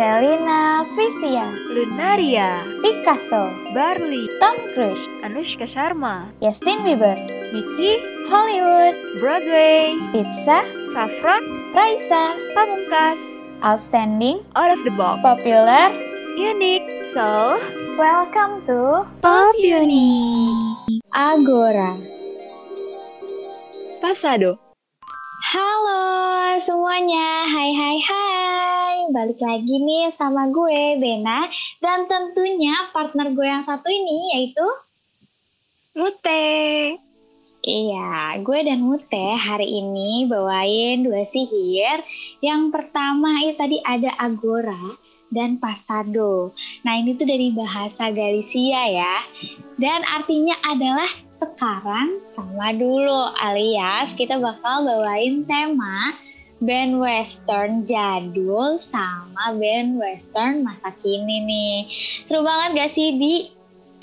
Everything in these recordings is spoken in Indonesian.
Selina Visia, Lunaria, Picasso, Barley, Tom Cruise, Anushka Sharma, Justin Bieber, Nicky, Hollywood, Broadway, Pizza, Saffron, Raisa, Pamungkas, Outstanding, Out of the Box, Popular. Unique, So, Welcome to Pop Uni, Agora. Pasado, Halo semuanya, hai hai hai Balik lagi nih sama gue, Bena. Dan tentunya partner gue yang satu ini yaitu? Mute, Iya, gue dan Mute hari ini bawain dua sihir. Yang pertama itu tadi ada Agora dan Pasado. Nah ini tuh dari bahasa Galicia ya. Dan artinya adalah sekarang sama dulu Alias kita bakal bawain tema band western jadul sama band western masa kini nih. Seru banget gak sih di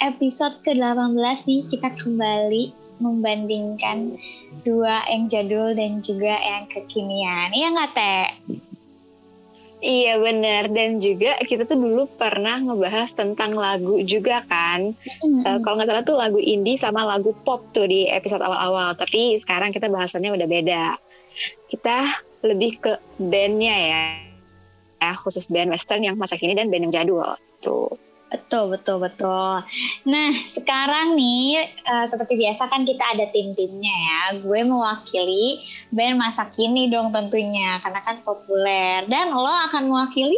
episode ke-18 nih kita kembali membandingkan dua yang jadul dan juga yang kekinian. Iya nggak Teh? Iya benar dan juga kita tuh dulu pernah ngebahas tentang lagu juga kan. Eh, kalau nggak salah tuh lagu indie sama lagu pop tuh di episode awal-awal. Tapi sekarang kita bahasannya udah beda. Kita lebih ke bandnya ya, ya khusus band western yang masa kini dan band yang jadul tuh. Betul, betul, betul. Nah, sekarang nih, eh, seperti biasa kan kita ada tim-timnya ya. Gue mewakili band masa kini dong tentunya, karena kan populer. Dan lo akan mewakili?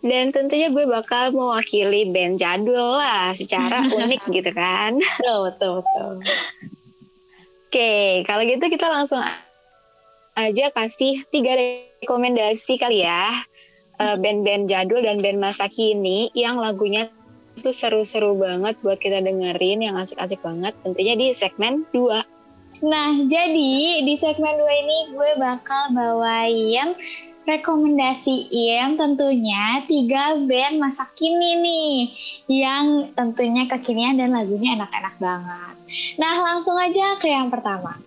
Dan tentunya gue bakal mewakili band jadul lah, secara unik gitu kan. Betul, betul, betul. Oke, kalau gitu kita langsung aja kasih tiga rekomendasi kali ya Eh, band-band jadul dan band masa kini yang lagunya itu seru-seru banget buat kita dengerin yang asik-asik banget tentunya di segmen 2 Nah, jadi di segmen 2 ini gue bakal bawain rekomendasiin tentunya tiga band masa kini nih yang tentunya kekinian dan lagunya enak-enak banget. Nah, langsung aja ke yang pertama.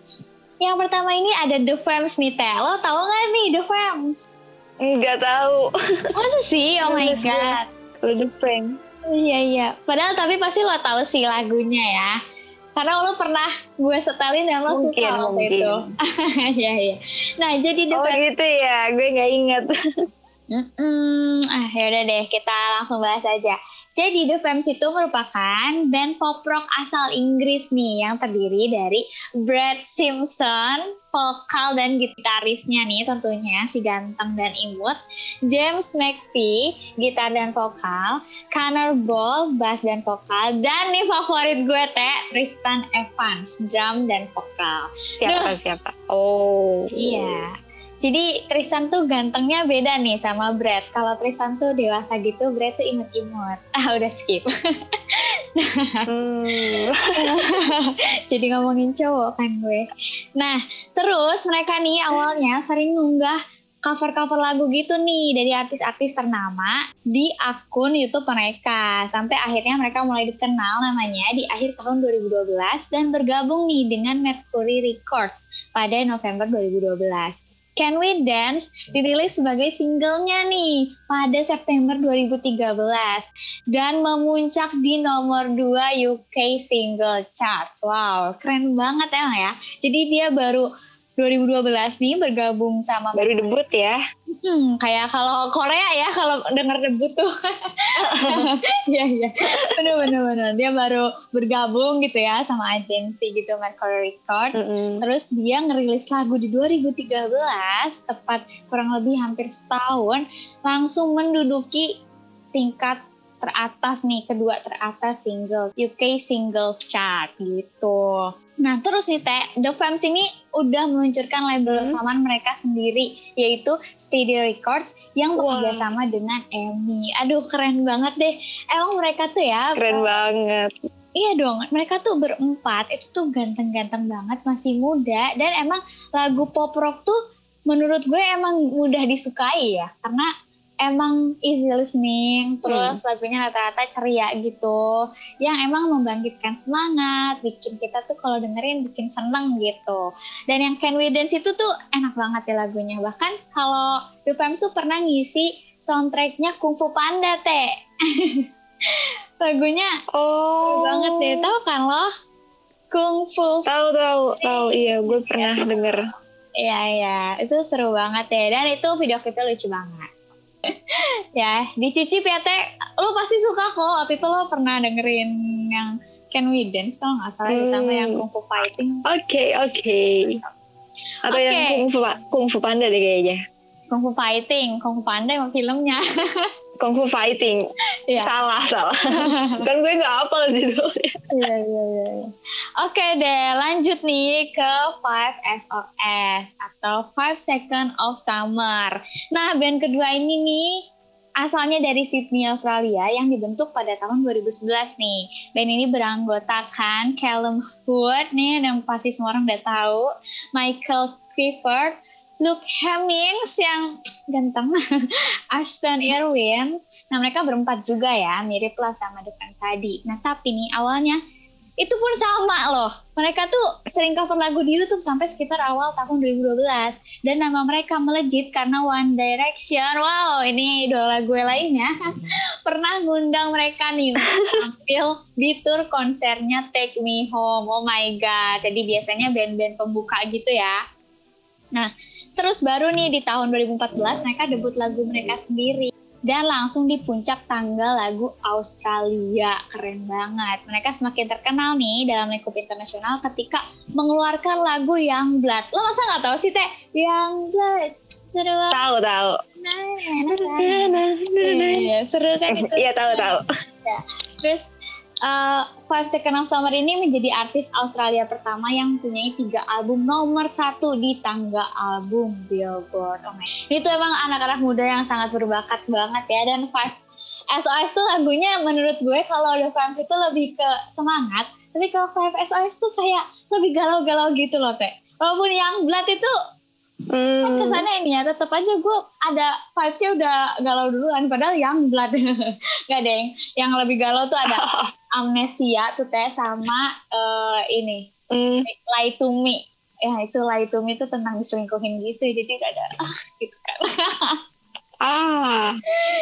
Yang pertama ini ada The Fams nih, Teh. Lo tau gak nih The Fams? Nggak tahu. Masa sih? Oh my God. Lu the prank. Iya, iya. Padahal tapi pasti lo tahu sih lagunya ya. Karena lo pernah gue setelin dan lo Mungkin, suka waktu mungkin. itu. Iya, iya. Nah, jadi The Oh Fams gitu ya, gue nggak inget. Mm-mm. Ah, yaudah deh, kita langsung bahas aja. Jadi The Vamps itu merupakan band pop rock asal Inggris nih yang terdiri dari Brad Simpson, vokal dan gitarisnya nih tentunya si ganteng dan imut, James McPhee, gitar dan vokal, Connor Ball, bass dan vokal, dan nih favorit gue teh Tristan Evans, drum dan vokal. Siapa siapa? Oh. Iya. Jadi Tristan tuh gantengnya beda nih sama Brad. Kalau Tristan tuh dewasa gitu, Brad tuh imut-imut. Ah udah skip. Hmm. Jadi ngomongin cowok kan gue. Nah, terus mereka nih awalnya sering ngunggah cover-cover lagu gitu nih dari artis-artis ternama di akun YouTube mereka. Sampai akhirnya mereka mulai dikenal namanya di akhir tahun 2012 dan bergabung nih dengan Mercury Records pada November 2012. Can We Dance dirilis sebagai singlenya nih pada September 2013 dan memuncak di nomor 2 UK Single Charts. Wow, keren banget emang ya. Jadi dia baru 2012 nih bergabung sama Baru debut ya. Hmm, kayak kalau Korea ya kalau denger debut tuh. Iya iya. Bener bener bener. Dia baru bergabung gitu ya sama agensi gitu Mercury Records. Mm-mm. Terus dia ngerilis lagu di 2013, tepat kurang lebih hampir setahun, langsung menduduki tingkat teratas nih, kedua teratas single UK Singles Chart gitu. Nah terus nih Teh, The Vamps ini udah meluncurkan label Hmm. rekaman mereka sendiri, yaitu Steady Records yang bekerja sama dengan EMI. Aduh keren banget deh. Emang mereka tuh ya Keren banget. Iya dong, mereka tuh berempat, itu tuh ganteng-ganteng banget, masih muda, dan emang lagu pop rock tuh menurut gue emang mudah disukai ya, karena emang easy listening, terus lagunya rata-rata ceria gitu, yang emang membangkitkan semangat, bikin kita tuh kalau dengerin bikin seneng gitu. Dan yang Can We Dance itu tuh enak banget ya lagunya. Bahkan kalau The Fams tuh pernah ngisi soundtracknya Kung Fu Panda teh. lagunya Oh. banget deh, tahu kan lo? Kung Fu. Tahu tahu tahu iya gue pernah denger. Iya iya, itu seru banget ya. Dan itu video klipnya lucu banget. ya, dicicip ya teh. Lo pasti suka kok. Waktu itu lo pernah dengerin yang Can We Dance kalau nggak salah ya, sama Hmm. yang Kung Fu Fighting. Oke oke. Atau yang Oke. kung fu, kung fu panda deh kayaknya. Kung Fu Fighting, Kung Fu Panda emang filmnya. Kung fu fighting. Iya. Salah salah. kan gue nggak hafal judulnya. Iya iya iya. Oke deh, lanjut nih ke 5 SOS atau 5 Second of Summer. Nah, band kedua ini nih asalnya dari Sydney, Australia yang dibentuk pada tahun 2011 nih. Band ini beranggotakan Callum Hood nih yang pasti semua orang udah tahu, Michael Clifford, Luke Hemmings yang ganteng, Ashton Irwin. Nah mereka berempat juga ya, mirip lah sama Fans tadi. Nah tapi nih awalnya itu pun sama loh. Mereka tuh sering cover lagu di YouTube sampai sekitar awal tahun 2012. Dan nama mereka melejit karena One Direction. Wow, ini idola gue lainnya. Pernah ngundang mereka nih tampil di tour konsernya Take Me Home. Oh my God. Jadi biasanya band-band pembuka gitu ya. Nah, terus baru nih di tahun 2014 mereka debut lagu mereka sendiri dan langsung di puncak tangga lagu Australia. Keren banget. Mereka semakin terkenal nih dalam lingkup internasional ketika mengeluarkan lagu Young Blood. Lo masa nggak tahu sih, Teh? Young Blood. Seru. Tahu tahu. Iya, seru kan itu. Iya tahu tahu. Terus uh, Five Second of Summer ini menjadi artis Australia pertama yang mempunyai tiga album nomor satu di tangga album Billboard. Oh my. Itu emang anak-anak muda yang sangat berbakat banget ya dan Five SOS tuh lagunya menurut gue kalau The Fams itu lebih ke semangat, tapi kalau Five SOS tuh kayak lebih galau-galau gitu loh teh. Walaupun yang Blood itu kan Hmm. kesannya ini ya tetap aja gue ada vibesnya udah galau duluan padahal yang blood. Gak ada yang lebih galau tuh ada amnesia tuh teh sama eh, ini. Hmm. lie to me. Ya itu lie to me itu tentang diselingkuhin gitu. Jadi ada ah gitu kan. Ah,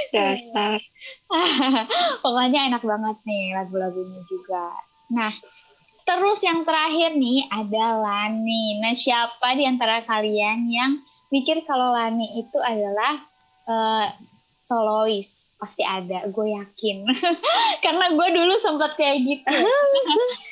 dasar. pokoknya enak banget nih lagu-lagunya juga. Nah terus yang terakhir nih ada Lani. Nah siapa di antara kalian yang mikir kalau Lani itu adalah eh, solois? Pasti ada gue yakin. Karena gue dulu sempat kayak gitu.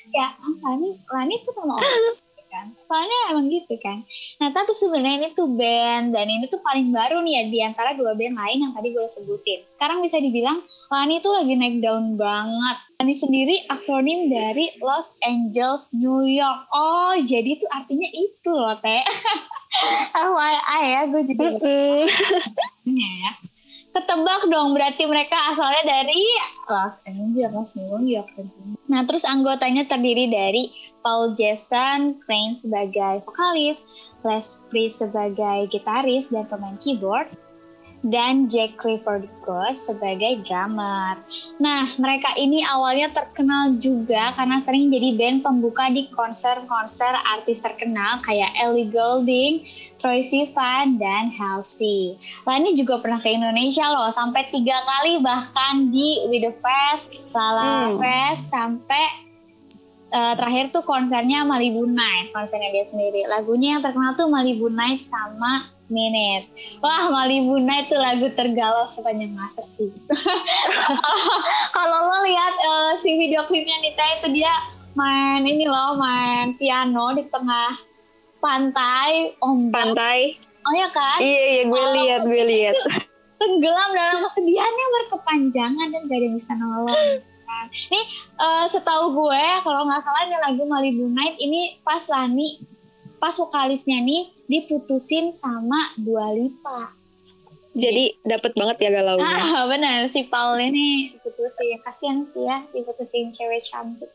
Ya Lani Lani tuh sama orang kan. Soalnya emang gitu kan. Nah tapi sebenarnya ini tuh band dan ini tuh paling baru nih ya di antara dua band lain yang tadi gue sebutin. Sekarang bisa dibilang Lani tuh lagi naik daun banget. Lani sendiri akronim dari Los Angeles New York. Oh jadi itu artinya itu loh teh. FYI ya gue juga Hmm. ya. Ketebak dong berarti mereka asalnya dari Los Angeles, New York. Nah terus anggotanya terdiri dari Paul Jason Crane sebagai vokalis, Les Priest sebagai gitaris dan pemain keyboard, dan Jack Clifford Ghost sebagai drummer. Nah, mereka ini awalnya terkenal juga karena sering jadi band pembuka di konser-konser artis terkenal kayak Ellie Goulding, Troye Sivan, dan Halsey. Lani juga pernah ke Indonesia loh, sampai tiga kali bahkan di With The Fest, Lala Hmm. Fest, sampai eh, terakhir tuh konsernya Malibu Night, konsernya dia sendiri. Lagunya yang terkenal tuh Malibu Night sama Minute. Wah, Malibu Night tuh lagu tergalau sepanjang masa sih. Kalau lo lihat eh, si video klipnya Nita itu dia main ini loh, main piano di tengah pantai, ombak. Pantai. Oh ya kan? Iya iya gue Oh, lihat gue lihat. tenggelam dalam kesedihan yang berkepanjangan dan gak ada yang bisa nolong. Nih eh, setahu gue kalau nggak salah ada lagu Malibu Night ini pas Lani pas vokalisnya nih diputusin sama Dua Lipa. Jadi dapat banget ya galaunya. Ah benar si Paul ini diputusin kasihan sih ya diputusin cewek cantik.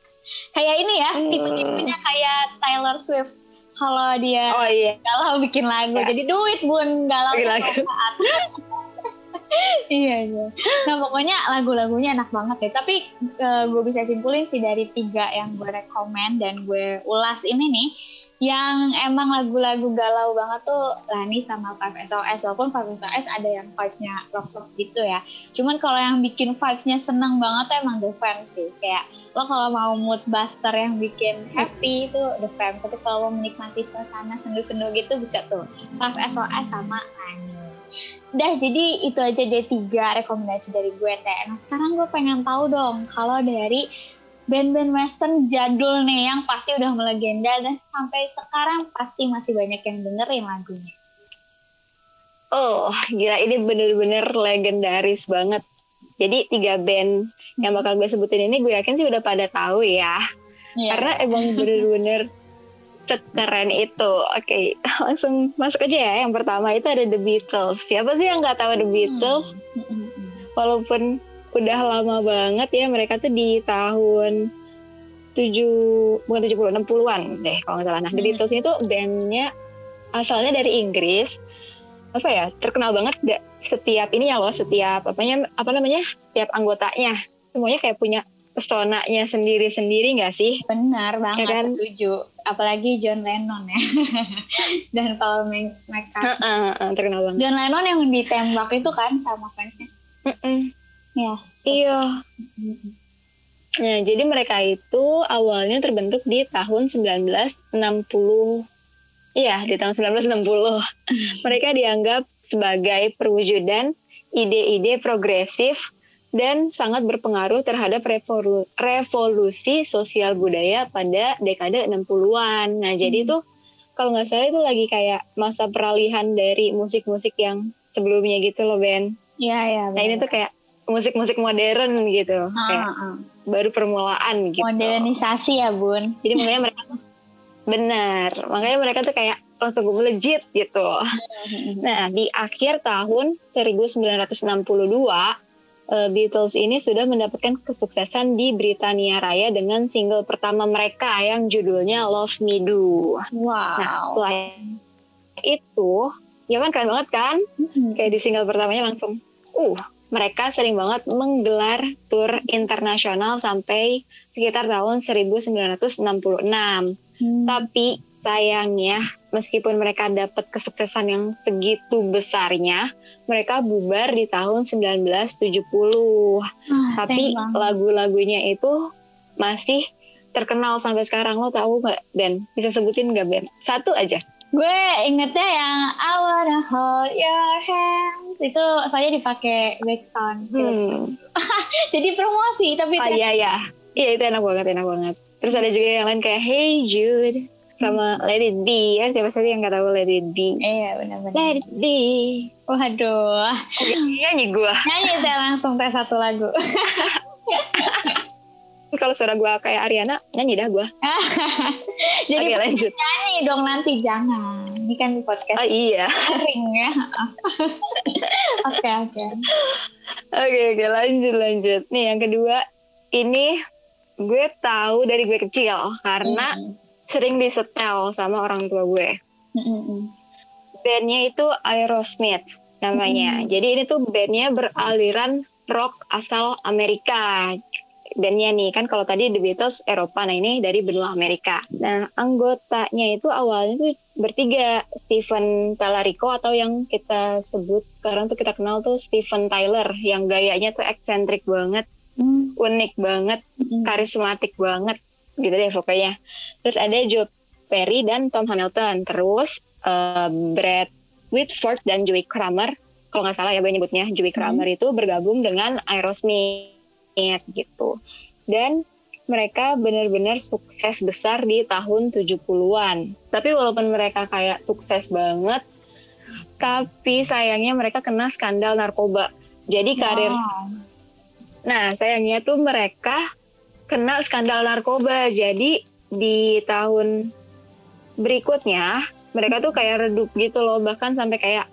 Kayak ini ya Hmm. tipe-tipenya kayak Taylor Swift kalau dia Oh iya. galau bikin lagu Ya. jadi duit bun galau Bikin lagu. iya iya. Nah pokoknya lagu-lagunya enak banget ya. Tapi uh, gue bisa simpulin sih dari tiga yang gue rekomend dan gue ulas ini nih, yang emang lagu-lagu galau banget tuh Lani sama Five SOS. Walaupun Five SOS ada yang vibes-nya rock-rock gitu ya. Cuman kalau yang bikin vibes-nya seneng banget tuh emang The Fam sih. Kayak lo kalau mau mood buster yang bikin happy itu The Fam. Tapi kalau mau menikmati suasana sendu-sendu gitu bisa tuh Five SOS sama Lani. Dah jadi itu aja deh tiga rekomendasi dari gue teh. Nah sekarang gue pengen tahu dong kalau dari band-band western jadul nih yang pasti udah melegenda dan sampai sekarang pasti masih banyak yang dengerin lagunya. Oh, gila ini bener-bener legendaris banget. Jadi tiga band yang bakal gue sebutin ini gue yakin sih udah pada tahu ya. Yeah. Karena emang bener-bener sekeren itu. Oke, okay, langsung masuk aja ya. Yang pertama itu ada The Beatles. Siapa sih yang nggak tahu The Beatles? Hmm. Walaupun udah lama banget ya mereka tuh di tahun tujuh bukan tujuh puluh enam puluhan deh kalau nggak salah. Nah, hmm. The Beatles itu bandnya asalnya dari Inggris. Apa ya terkenal banget gak setiap ini ya loh setiap apanya apa namanya setiap anggotanya semuanya kayak punya pesonanya sendiri-sendiri nggak sih? Benar banget, ya kan? setuju. Apalagi John Lennon ya. Dan Paul McCartney. Uh, uh, uh, terkenal banget. John Lennon yang ditembak itu kan sama fansnya. Uh -uh. Yes. Iya. Nah, jadi mereka itu awalnya terbentuk di tahun 1960. Iya, di tahun 1960. mereka dianggap sebagai perwujudan ide-ide progresif dan sangat berpengaruh terhadap revolu revolusi sosial budaya pada dekade 60-an. Nah, hmm. jadi itu kalau nggak salah itu lagi kayak masa peralihan dari musik-musik yang sebelumnya gitu loh, Ben. Iya, iya. Nah, ini tuh kayak musik-musik modern gitu ah, kayak ah. baru permulaan gitu modernisasi ya bun jadi makanya mereka benar makanya mereka tuh kayak langsung melejit gitu nah di akhir tahun 1962 uh, Beatles ini sudah mendapatkan kesuksesan di Britania Raya dengan single pertama mereka yang judulnya Love Me Do. Wow. Nah, setelah itu, ya kan keren banget kan? Mm-hmm. Kayak di single pertamanya langsung, uh, mereka sering banget menggelar tur internasional sampai sekitar tahun 1966. Hmm. Tapi sayangnya meskipun mereka dapat kesuksesan yang segitu besarnya, mereka bubar di tahun 1970. Ah, Tapi lagu-lagunya itu masih terkenal sampai sekarang. Lo tahu nggak, Ben? Bisa sebutin nggak, Ben? Satu aja. Gue ingetnya yang I wanna hold your hands itu saya dipakai background. Hmm. Jadi promosi tapi oh, iya iya. Iya itu enak banget enak banget. Terus ada juga yang lain kayak Hey Jude sama Let It Be ya siapa sih yang nggak tahu Let It Be? Iya benar-benar. Let It Be. Waduh. Nyanyi gue. Nyanyi deh langsung tes satu lagu. kalau suara gue kayak Ariana nyanyi dah gue jadi okay, lanjut. nyanyi dong nanti jangan ini kan podcast. Oh, iya. Ring ya oke oke. Oke oke lanjut lanjut. Nih yang kedua ini gue tahu dari gue kecil karena mm. sering disetel sama orang tua gue. Mm bandnya itu Aerosmith namanya. Mm. jadi ini tuh bandnya beraliran rock asal Amerika bandnya nih kan kalau tadi The Beatles Eropa nah ini dari benua Amerika nah anggotanya itu awalnya tuh bertiga Steven Talarico atau yang kita sebut sekarang tuh kita kenal tuh Steven Tyler yang gayanya tuh eksentrik banget hmm. unik banget hmm. karismatik banget gitu deh pokoknya terus ada Joe Perry dan Tom Hamilton terus uh, Brad Whitford dan Joey Kramer kalau nggak salah ya gue nyebutnya Joey Kramer hmm. itu bergabung dengan Aerosmith gitu. Dan mereka benar-benar sukses besar di tahun 70-an. Tapi walaupun mereka kayak sukses banget, tapi sayangnya mereka kena skandal narkoba. Jadi karir wow. Nah, sayangnya tuh mereka kena skandal narkoba. Jadi di tahun berikutnya mereka tuh kayak redup gitu loh, bahkan sampai kayak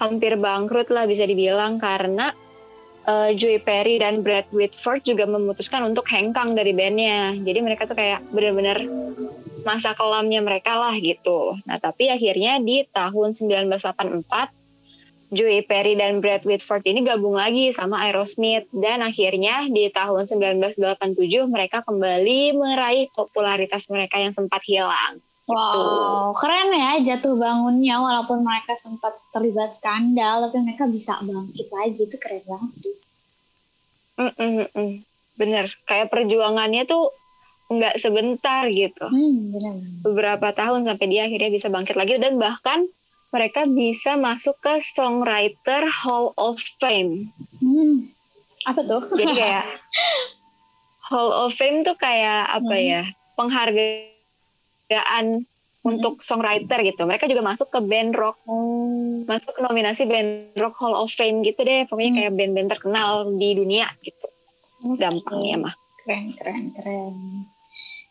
hampir bangkrut lah bisa dibilang karena uh, Joey Perry dan Brad Whitford juga memutuskan untuk hengkang dari bandnya. Jadi mereka tuh kayak benar-benar masa kelamnya mereka lah gitu. Nah tapi akhirnya di tahun 1984 Joey Perry dan Brad Whitford ini gabung lagi sama Aerosmith dan akhirnya di tahun 1987 mereka kembali meraih popularitas mereka yang sempat hilang. Wow, keren ya jatuh bangunnya walaupun mereka sempat terlibat skandal tapi mereka bisa bangkit lagi itu keren banget sih. Mm -mm -mm. Bener, kayak perjuangannya tuh nggak sebentar gitu. Hmm, benar. Beberapa tahun sampai dia akhirnya bisa bangkit lagi dan bahkan mereka bisa masuk ke Songwriter Hall of Fame. Hmm, apa tuh? Jadi kayak Hall of Fame tuh kayak apa Hmm. ya penghargaan untuk songwriter gitu. Mereka juga masuk ke band rock, Oh, masuk ke nominasi band rock Hall of Fame gitu deh. Pokoknya Hmm. kayak band-band terkenal di dunia gitu. Gampangnya mah. keren, keren, keren.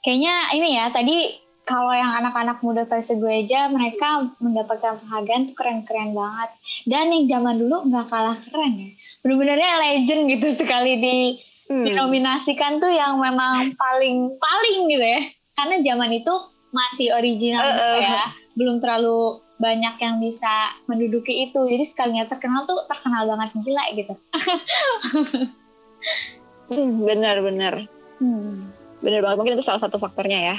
Kayaknya ini ya tadi kalau yang anak-anak muda versi gue aja mereka mendapatkan penghargaan tuh keren-keren banget. Dan yang zaman dulu nggak kalah keren ya. Bener-benernya legend gitu sekali di Hmm. dinominasikan tuh yang memang paling paling gitu ya. Karena zaman itu masih original gitu eh. ya. Belum terlalu banyak yang bisa menduduki itu. Jadi sekalinya terkenal tuh terkenal banget gila gitu. Hmm, benar-benar. Hmm. Bener banget, mungkin itu salah satu faktornya ya.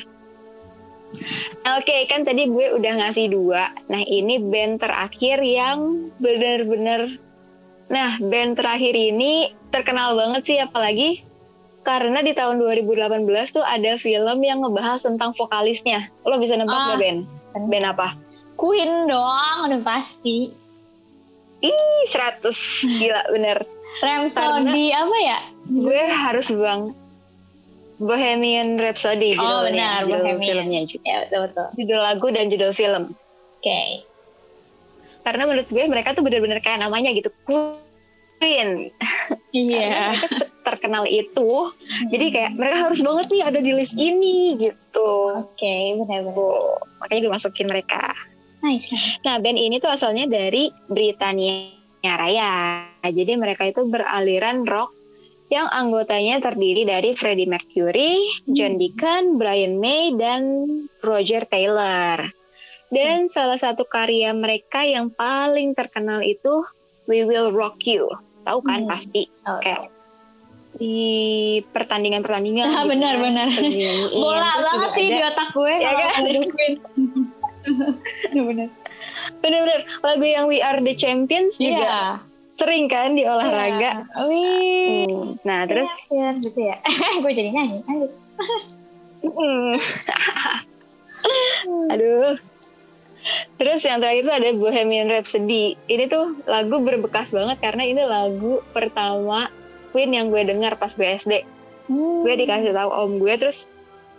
Oke, kan tadi gue udah ngasih dua. Nah, ini band terakhir yang bener-bener... Nah, band terakhir ini terkenal banget sih, apalagi karena di tahun 2018 tuh ada film yang ngebahas tentang vokalisnya. Lo bisa nebak Ah. nggak band? Band apa? Queen doang udah pasti. Ih, 100. Gila, bener. Rhapsody apa ya? Gue harus bang. Bohemian Rhapsody Oh, judulnya. benar, judul Bohemian. filmnya juga. Ya betul betul. Judul lagu dan judul film. Oke. karena menurut gue mereka tuh bener-bener kayak namanya gitu Queen Iya. Karena mereka terkenal itu jadi kayak mereka harus banget nih ada di list ini gitu Oke, benar-benar. Tuh, makanya gue masukin mereka Nice. nah band ini tuh asalnya dari Britania Raya jadi mereka itu beraliran rock yang anggotanya terdiri dari Freddie Mercury, John Deacon, Brian May, dan Roger Taylor. Dan salah satu karya mereka yang paling terkenal itu We Will Rock You. Tahu kan Hmm. pasti Oh, kayak di pertandingan-pertandingan. Ah, gitu benar, kan, benar. Bola banget juga sih ada- di otak gue Ya kan? ada Queen. Benar-benar. Bener-bener lagu yang We Are the Champions juga Iya. sering kan di olahraga. Iya. Wih. Hmm. Nah terus Iya, gitu ya. gue jadi nyanyi. Aduh. Terus yang terakhir itu ada Bohemian Rhapsody. Ini tuh lagu berbekas banget karena ini lagu pertama Queen yang gue dengar pas gue SD. Hmm. Gue dikasih tahu om gue terus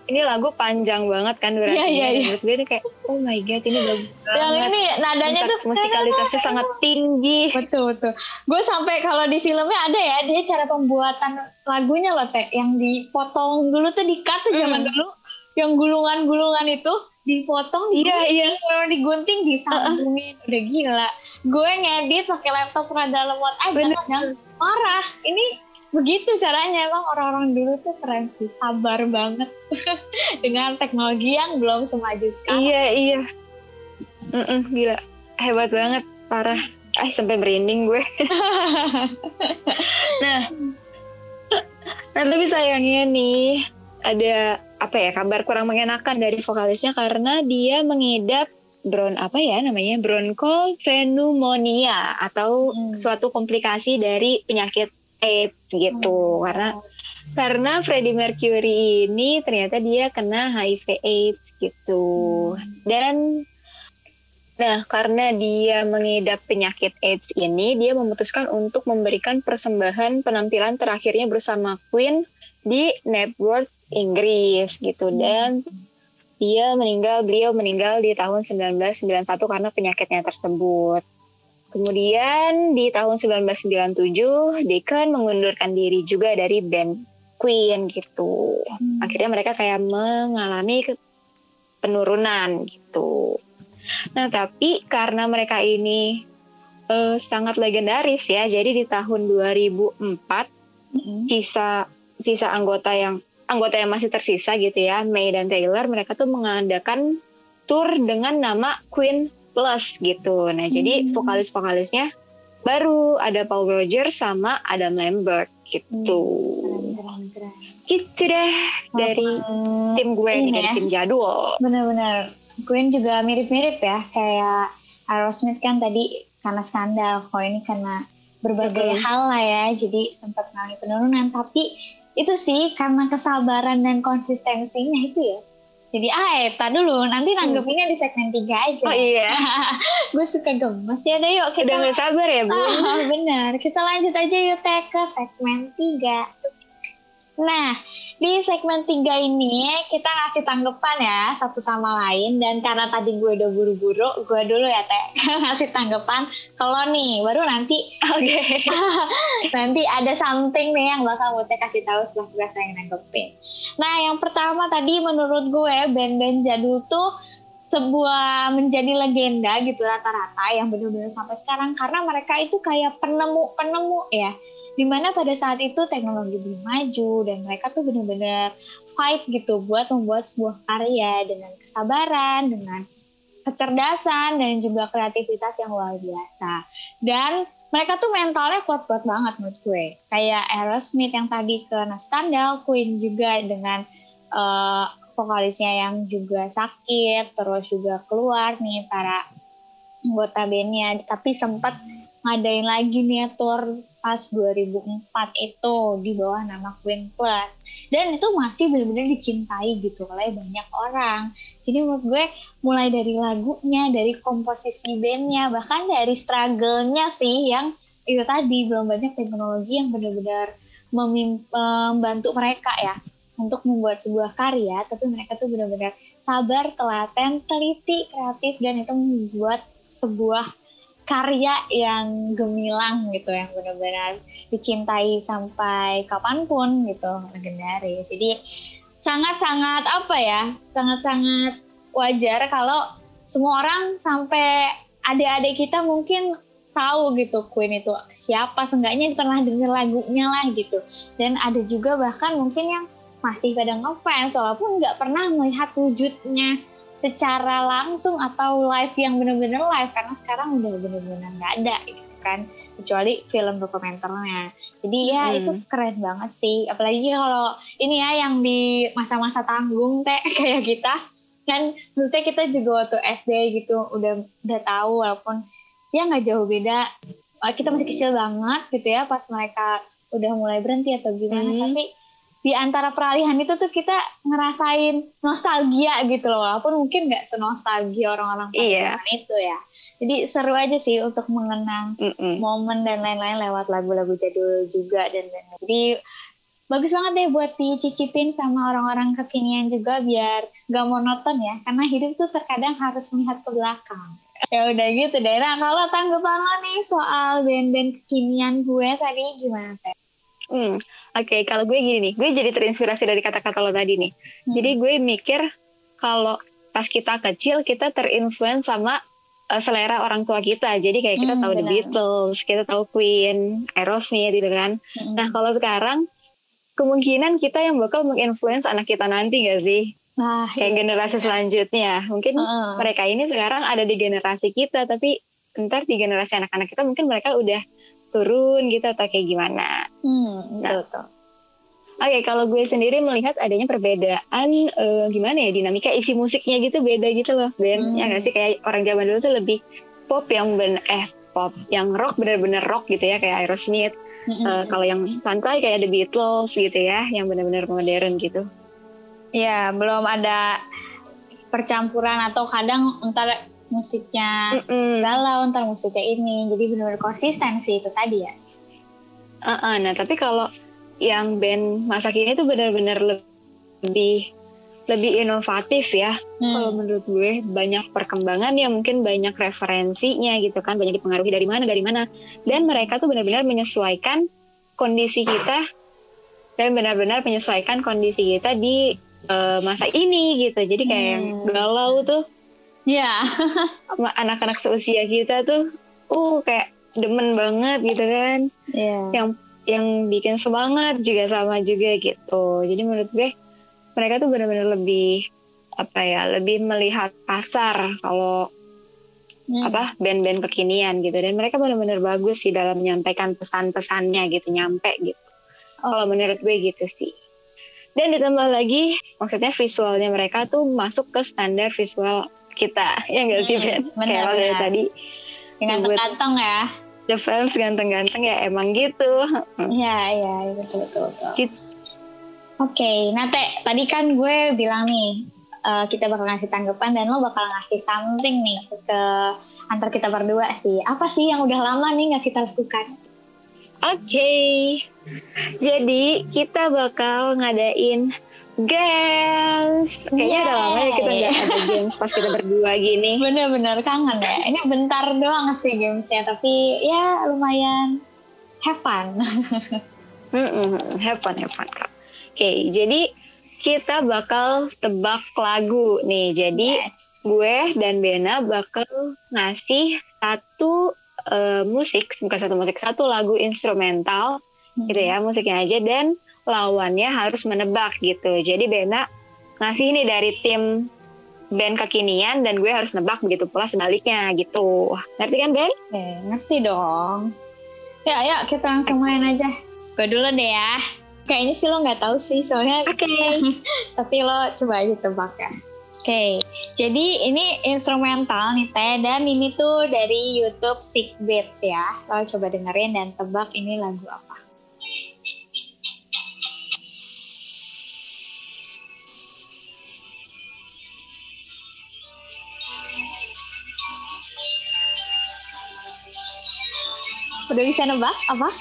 ini lagu panjang banget kan durasinya. Dan iya. menurut gue ini kayak oh my god ini bagus banget. Yang ini nadanya tuh musikalitasnya sangat tinggi. Betul betul. Gue sampai kalau di filmnya ada ya dia cara pembuatan lagunya loh teh yang dipotong dulu tuh di cut tuh zaman Hmm. dulu yang gulungan-gulungan itu dipotong Iya iya. kalau digunting disambungin udah gila. Gue ngedit pakai laptop rada lemot aja Bener. kadang marah. Ini begitu caranya emang orang-orang dulu tuh keren sih sabar banget dengan teknologi yang belum semaju sekarang. Iya iya. Mm-mm, gila hebat banget parah. Ah sampai merinding gue. nah, nah tapi sayangnya nih ada apa ya kabar kurang mengenakan dari vokalisnya karena dia mengidap bron apa ya namanya bronchopneumonia atau Hmm. suatu komplikasi dari penyakit AIDS gitu. Karena karena Freddie Mercury ini ternyata dia kena HIV AIDS gitu. Dan nah karena dia mengidap penyakit AIDS ini dia memutuskan untuk memberikan persembahan penampilan terakhirnya bersama Queen di Knebworth Inggris gitu dan dia meninggal beliau meninggal di tahun 1991 karena penyakitnya tersebut Kemudian di tahun 1997 Deacon mengundurkan diri juga dari band Queen gitu. Hmm. Akhirnya mereka kayak mengalami penurunan gitu. Nah tapi karena mereka ini eh, sangat legendaris ya, jadi di tahun 2004 Mm-mm. sisa sisa anggota yang anggota yang masih tersisa gitu ya, May dan Taylor, mereka tuh mengadakan tour dengan nama Queen Plus gitu. Nah, jadi Hmm. vokalis-vokalisnya baru ada Paul Rogers sama Adam Lambert gitu. Keren, keren, keren. Gitu deh dari Walaupun tim gue ini dari ya. tim jadwal. Bener-bener. Queen juga mirip-mirip ya. Kayak Aerosmith kan tadi karena skandal. Kalau ini karena berbagai hal lah ya. Jadi sempat mengalami penurunan. Tapi itu sih karena kesabaran dan konsistensinya itu ya. Jadi ah Eta dulu. Nanti nanggepinnya di segmen 3 aja. Oh iya, Gue suka gemes. Ya udah yuk kita udah gak sabar ya bu. Ah, benar. Kita lanjut aja yuk Teh ke segmen 3. Nah, di segmen 3 ini kita ngasih tanggapan ya satu sama lain dan karena tadi gue udah buru-buru, gue dulu ya Teh ngasih tanggapan. Kalau nih baru nanti Oke. nanti ada something nih yang bakal gue kasih tahu setelah gue saya nanggepin. Nah, yang pertama tadi menurut gue band-band jadul tuh sebuah menjadi legenda gitu rata-rata yang benar-benar sampai sekarang karena mereka itu kayak penemu-penemu ya di mana pada saat itu teknologi belum maju dan mereka tuh benar-benar fight gitu buat membuat sebuah karya dengan kesabaran dengan kecerdasan dan juga kreativitas yang luar biasa dan mereka tuh mentalnya kuat-kuat banget menurut gue. Kayak Aerosmith yang tadi kena skandal, Queen juga dengan eh, vokalisnya yang juga sakit, terus juga keluar nih para anggota bandnya. Tapi sempat ngadain lagi nih tour pas 2004 itu di bawah nama Queen Plus. Dan itu masih benar-benar dicintai gitu oleh banyak orang. Jadi menurut gue mulai dari lagunya, dari komposisi bandnya, bahkan dari struggle-nya sih yang itu tadi belum banyak teknologi yang benar-benar memim- membantu mereka ya untuk membuat sebuah karya, tapi mereka tuh benar-benar sabar, telaten, teliti, kreatif dan itu membuat sebuah karya yang gemilang gitu, yang benar-benar dicintai sampai kapan pun gitu, legendaris. Jadi sangat-sangat apa ya, sangat-sangat wajar kalau semua orang sampai adik-adik kita mungkin tahu gitu Queen itu siapa, seenggaknya pernah denger lagunya lah gitu. Dan ada juga bahkan mungkin yang masih pada ngefans walaupun nggak pernah melihat wujudnya secara langsung atau live yang bener-bener live karena sekarang udah bener-bener nggak ada gitu kan kecuali film dokumenternya. Jadi ya Hmm. itu keren banget sih. Apalagi kalau ini ya yang di masa-masa tanggung teh kayak kita. Kan maksudnya kita juga waktu SD gitu udah udah tahu walaupun ya nggak jauh beda. Kita masih kecil banget gitu ya pas mereka udah mulai berhenti atau gimana. Hmm. tapi di antara peralihan itu tuh kita ngerasain nostalgia gitu loh walaupun mungkin nggak senostalgia orang-orang Iya. zaman itu ya jadi seru aja sih untuk mengenang Mm-mm. momen dan lain-lain lewat lagu-lagu jadul juga dan lain-lain. jadi bagus banget deh buat dicicipin sama orang-orang kekinian juga biar gak monoton ya karena hidup tuh terkadang harus melihat ke belakang ya udah gitu deh nah kalau tanggapan lo nih soal band-band kekinian gue tadi gimana teh Hmm, Oke, kalau gue gini nih, gue jadi terinspirasi dari kata-kata lo tadi nih. Jadi gue mikir kalau pas kita kecil kita terinfluence sama uh, selera orang tua kita. Jadi kayak kita Hmm, tahu The benar. Beatles, kita tahu Queen, Aerosmith gitu kan. Mm-mm. Nah kalau sekarang kemungkinan kita yang bakal menginfluence anak kita nanti gak sih? Wah, Kayak iya. generasi selanjutnya. Mungkin Heeh. mereka ini sekarang ada di generasi kita, tapi ntar di generasi anak-anak kita mungkin mereka udah turun gitu atau kayak gimana. Hmm, betul, betul. Oke, kalau gue sendiri melihat adanya perbedaan eh, gimana ya dinamika isi musiknya gitu beda gitu loh, Ben. Hmm. Ya nggak sih kayak orang zaman dulu tuh lebih pop yang ben eh pop yang rock bener-bener rock gitu ya kayak Aerosmith. Mm-mm. Eh, kalau yang santai kayak The Beatles gitu ya, yang bener-bener modern gitu. Ya, belum ada percampuran atau kadang entar musiknya Mm-mm. galau, entar musiknya ini. Jadi benar-benar konsisten sih itu tadi ya. Uh-uh, Nah, tapi kalau yang band masa kini tuh bener-bener lebih lebih inovatif ya. Kalau Hmm. menurut gue banyak perkembangan ya mungkin banyak referensinya gitu kan banyak dipengaruhi dari mana dari mana dan mereka tuh benar-benar menyesuaikan kondisi kita dan benar-benar menyesuaikan kondisi kita di eh, masa ini gitu jadi kayak yang Hmm. galau tuh Ya, sama anak-anak seusia kita tuh uh kayak demen banget gitu kan ya. yang yang bikin semangat juga sama juga gitu jadi menurut gue mereka tuh benar-benar lebih apa ya lebih melihat pasar kalau Hmm. apa band-band kekinian gitu dan mereka benar-benar bagus sih dalam menyampaikan pesan-pesannya gitu nyampe gitu Oh. kalau menurut gue gitu sih dan ditambah lagi maksudnya visualnya mereka tuh masuk ke standar visual kita ya enggak sih Hmm, Ben kayak dari tadi Dengan kantong ya. The Fans ganteng-ganteng ya emang gitu Iya, iya, betul, betul, betul. Gitu. Oke, nah Teh, tadi kan gue bilang nih, eh, kita bakal ngasih tanggapan dan lo bakal ngasih something nih ke antar kita berdua sih. Apa sih yang udah lama nih nggak kita lakukan? Oke, jadi kita bakal ngadain games. Kayaknya udah lama ya kita nggak ada games pas kita berdua gini. Bener-bener kangen ya. Ini bentar doang sih gamesnya, tapi ya lumayan have fun. Mm-mm, have fun, have fun. Kak. Oke, jadi kita bakal tebak lagu nih. Jadi Yes. gue dan Bena bakal ngasih satu eh, musik, bukan satu musik, satu lagu instrumental gitu ya, musiknya aja dan lawannya harus menebak gitu. Jadi Bena ngasih ini dari tim band kekinian dan gue harus nebak begitu pula sebaliknya gitu. Ngerti kan Ben? Oke, ngerti dong. Ya, ya kita langsung main aja. Gue dulu deh ya. Kayaknya sih lo nggak tahu sih, soalnya Oke. tapi lo coba aja tebak ya. Oke, jadi ini instrumental nih Teh, dan ini tuh dari YouTube Sick Beats ya. Lo coba dengerin dan tebak ini lagu apa. Udah bisa nebak apa?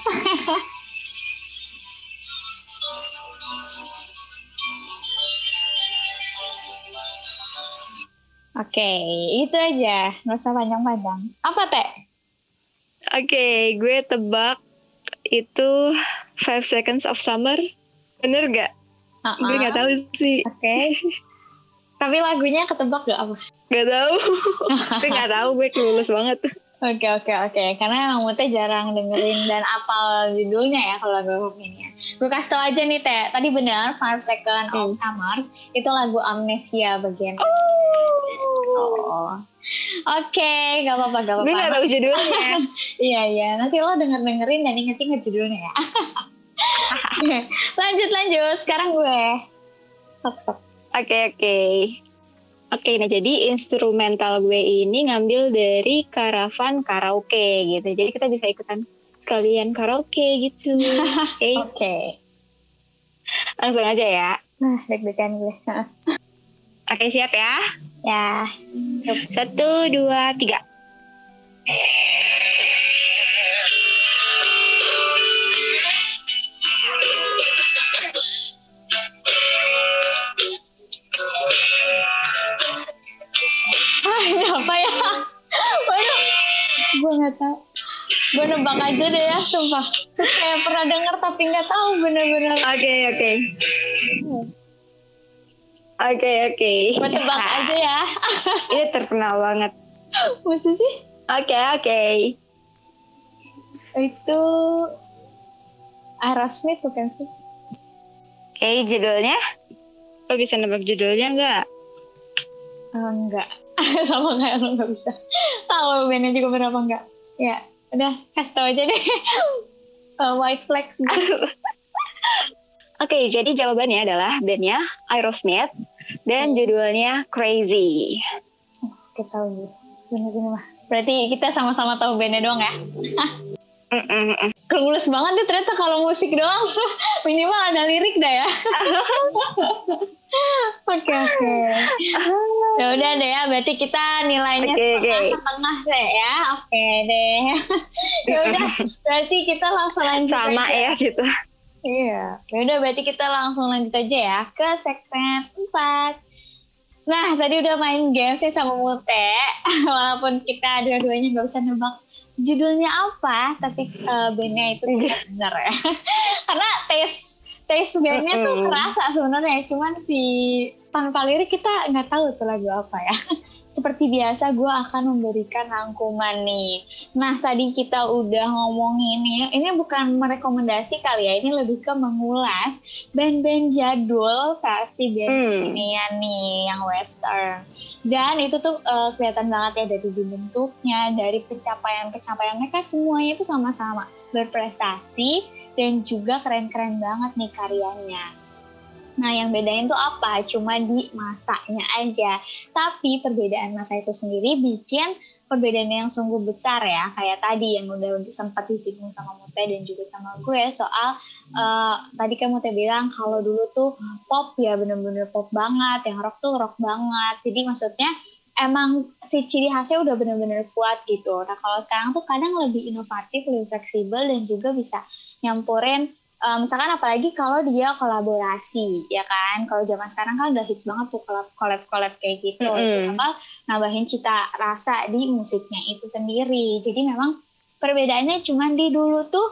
Oke, itu aja. Nggak usah panjang-panjang. Apa, Teh? Oke, gue tebak itu Five Seconds of Summer. Bener gak? Uh-uh. Gue gak tahu sih. Oke. Tapi lagunya ketebak gak apa? Gak tahu. gue gak tahu. Gue kelulus banget. Oke, oke, oke. Karena emang Mute jarang dengerin dan apal judulnya ya kalau lagu ini. ya. Gue kasih tau aja nih, Teh. Tadi benar, Five Seconds of Hmm. Summer. Itu lagu Amnesia bagian. Oh. Oke, gak apa-apa, gak Gue gak apa-apa. tahu judulnya. Iya, iya. Nanti lo denger-dengerin dan inget-inget judulnya ya. Lanjut, lanjut. Sekarang gue. Sok, sok. Oke, oke. Oke, nah jadi instrumental gue ini ngambil dari Karavan Karaoke gitu. Jadi kita bisa ikutan sekalian karaoke gitu. Oke, Oke. langsung aja ya. Nah, deg-degan gue. Oke, siap ya. ya. Satu, dua, tiga. Nebak aja deh ya, sumpah. Kayak pernah denger tapi nggak tahu bener-bener. Oke, oke. Oke, oke. Gue tebak aja ya. Ini terkenal banget. Masa sih? Oke, oke. Itu Aerosmith bukan sih? Oke, judulnya? Lo bisa nebak judulnya nggak? Oh, enggak. Sama kayak lo nggak bisa. Tahu bandnya juga berapa enggak? Ya, udah kasih tau aja deh. Uh, White Flag. Oke, jadi jawabannya adalah bandnya Aerosmith dan judulnya Crazy. Kita tahu. Bener-bener mah. Berarti kita sama-sama tahu bandnya doang ya? Kelulus banget nih ternyata kalau musik doang minimal ada lirik dah ya oke oke ya udah deh ya berarti kita nilainya Oke, setengah oke. setengah deh ya oke deh ya udah berarti kita langsung lanjut Sama aja. ya gitu. iya ya udah berarti kita langsung lanjut aja ya ke segmen 4 Nah, tadi udah main games nih sama Mute. Walaupun kita dua-duanya nggak bisa nebak judulnya apa, tapi eh, bandnya itu tidak benar ya. Karena tes tes bandnya tuh kerasa sebenarnya, cuman si tanpa lirik kita nggak tahu tuh lagu apa ya. seperti biasa gue akan memberikan rangkuman nih. Nah tadi kita udah ngomongin nih, ini bukan merekomendasi kali ya, ini lebih ke mengulas band-band jadul versi band hmm. ini ya nih yang western. Dan itu tuh uh, kelihatan banget ya dari bentuknya, dari pencapaian-pencapaian mereka semuanya itu sama-sama berprestasi dan juga keren-keren banget nih karyanya. Nah, yang bedain tuh apa? Cuma di masanya aja. Tapi perbedaan masa itu sendiri bikin perbedaan yang sungguh besar ya. Kayak tadi yang udah sempat disinggung sama Mute dan juga sama gue soal uh, tadi kan Mute bilang kalau dulu tuh pop ya bener-bener pop banget, yang rock tuh rock banget. Jadi maksudnya emang si ciri khasnya udah bener-bener kuat gitu. Nah kalau sekarang tuh kadang lebih inovatif, lebih fleksibel dan juga bisa nyampurin uh, misalkan apalagi kalau dia kolaborasi ya kan kalau zaman sekarang kan udah hits banget tuh collab collab collab kayak gitu mm -hmm. apa nambahin cita rasa di musiknya itu sendiri jadi memang perbedaannya cuma di dulu tuh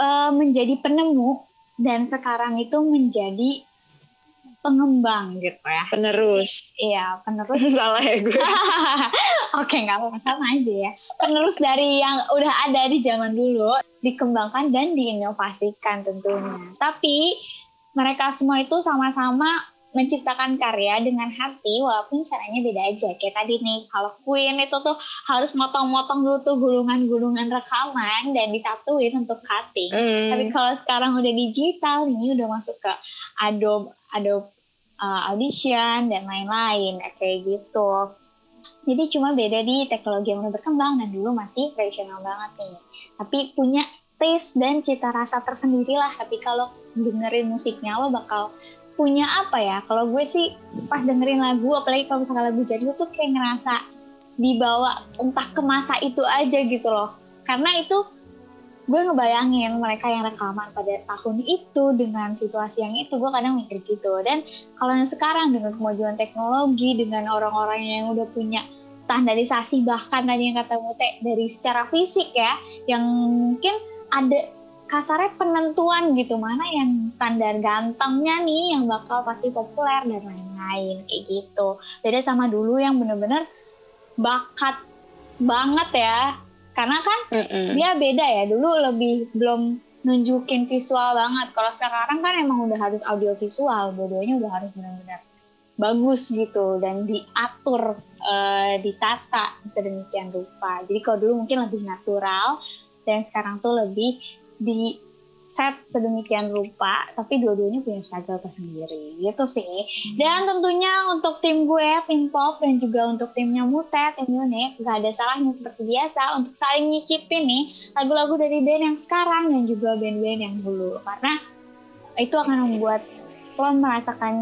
uh, menjadi penemu dan sekarang itu menjadi pengembang gitu ya. Penerus. Iya, penerus. Salah ya gue. Oke, nggak apa-apa sama aja ya. Penerus dari yang udah ada di zaman dulu dikembangkan dan diinovasikan tentunya. Tapi mereka semua itu sama-sama menciptakan karya dengan hati walaupun caranya beda aja kayak tadi nih kalau Queen itu tuh harus motong-motong dulu tuh gulungan-gulungan rekaman dan disatuin untuk cutting mm. tapi kalau sekarang udah digital nih udah masuk ke Adobe Adobe uh, Audition dan lain-lain kayak gitu jadi cuma beda di teknologi yang udah berkembang dan dulu masih tradisional banget nih. Tapi punya taste dan cita rasa tersendiri lah. Tapi kalau dengerin musiknya lo bakal punya apa ya? Kalau gue sih pas dengerin lagu apalagi kalau misalnya lagu jadul tuh kayak ngerasa dibawa entah ke masa itu aja gitu loh. Karena itu gue ngebayangin mereka yang rekaman pada tahun itu dengan situasi yang itu gue kadang mikir gitu. Dan kalau yang sekarang dengan kemajuan teknologi dengan orang-orang yang udah punya standarisasi bahkan tadi yang kata Mute dari secara fisik ya yang mungkin ada kasarnya penentuan gitu mana yang standar gantengnya nih yang bakal pasti populer dan lain-lain kayak gitu. Beda sama dulu yang bener-bener bakat banget ya karena kan mm -mm. dia beda ya dulu lebih belum nunjukin visual banget kalau sekarang kan emang udah harus audio visual dua-duanya udah harus benar-benar bagus gitu dan diatur uh, ditata sedemikian rupa jadi kalau dulu mungkin lebih natural dan sekarang tuh lebih di set sedemikian rupa, tapi dua-duanya punya struggle tersendiri, gitu sih. Dan tentunya untuk tim gue, tim pop, dan juga untuk timnya Mutet, tim Unik, gak ada salahnya seperti biasa untuk saling nyicipin nih lagu-lagu dari band yang sekarang dan juga band-band yang dulu. Karena itu akan membuat lo merasakan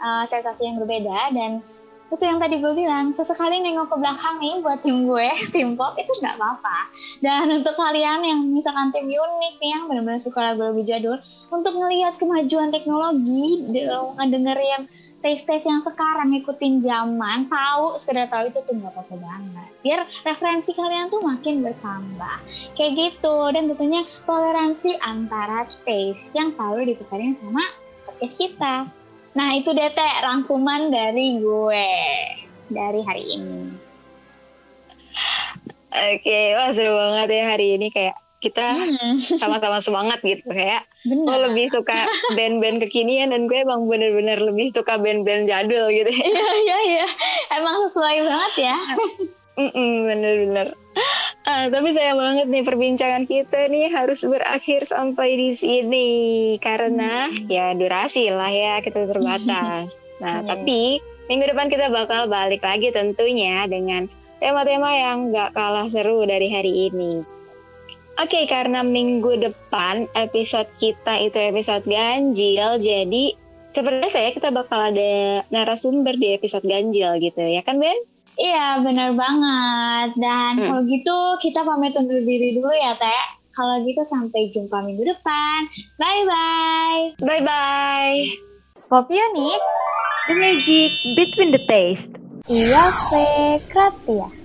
uh, sensasi yang berbeda dan itu yang tadi gue bilang sesekali nengok ke belakang nih buat tim gue tim pop itu nggak apa-apa. Dan untuk kalian yang misalkan tim unik nih yang benar-benar suka lagu-lagu jadul untuk ngelihat kemajuan teknologi ngedengerin taste-taste yang sekarang ikutin zaman tahu sekedar tahu itu tuh nggak apa-apa banget. Biar referensi kalian tuh makin bertambah. Kayak gitu dan tentunya toleransi antara taste yang selalu ditekankan sama podcast kita Nah itu deh teh rangkuman dari gue dari hari ini. Oke, wah seru banget ya hari ini kayak kita hmm. sama-sama semangat gitu kayak Bener. lo lebih suka band-band kekinian dan gue emang bener-bener lebih suka band-band jadul gitu Iya iya iya, emang sesuai banget ya. Bener-bener. Ah, tapi sayang banget nih perbincangan kita nih harus berakhir sampai di sini karena hmm. ya durasi lah ya kita terbatas. Nah, hmm. tapi minggu depan kita bakal balik lagi tentunya dengan tema-tema yang gak kalah seru dari hari ini. Oke, okay, karena minggu depan episode kita itu episode ganjil, jadi seperti saya kita bakal ada narasumber di episode ganjil gitu ya kan Ben? Iya, benar banget. Dan hmm. kalau gitu kita pamit undur diri dulu ya, Teh. Kalau gitu sampai jumpa minggu depan. Bye-bye. Bye-bye. Pop Unik. The magic between the taste. Iya, Fe. Kratia.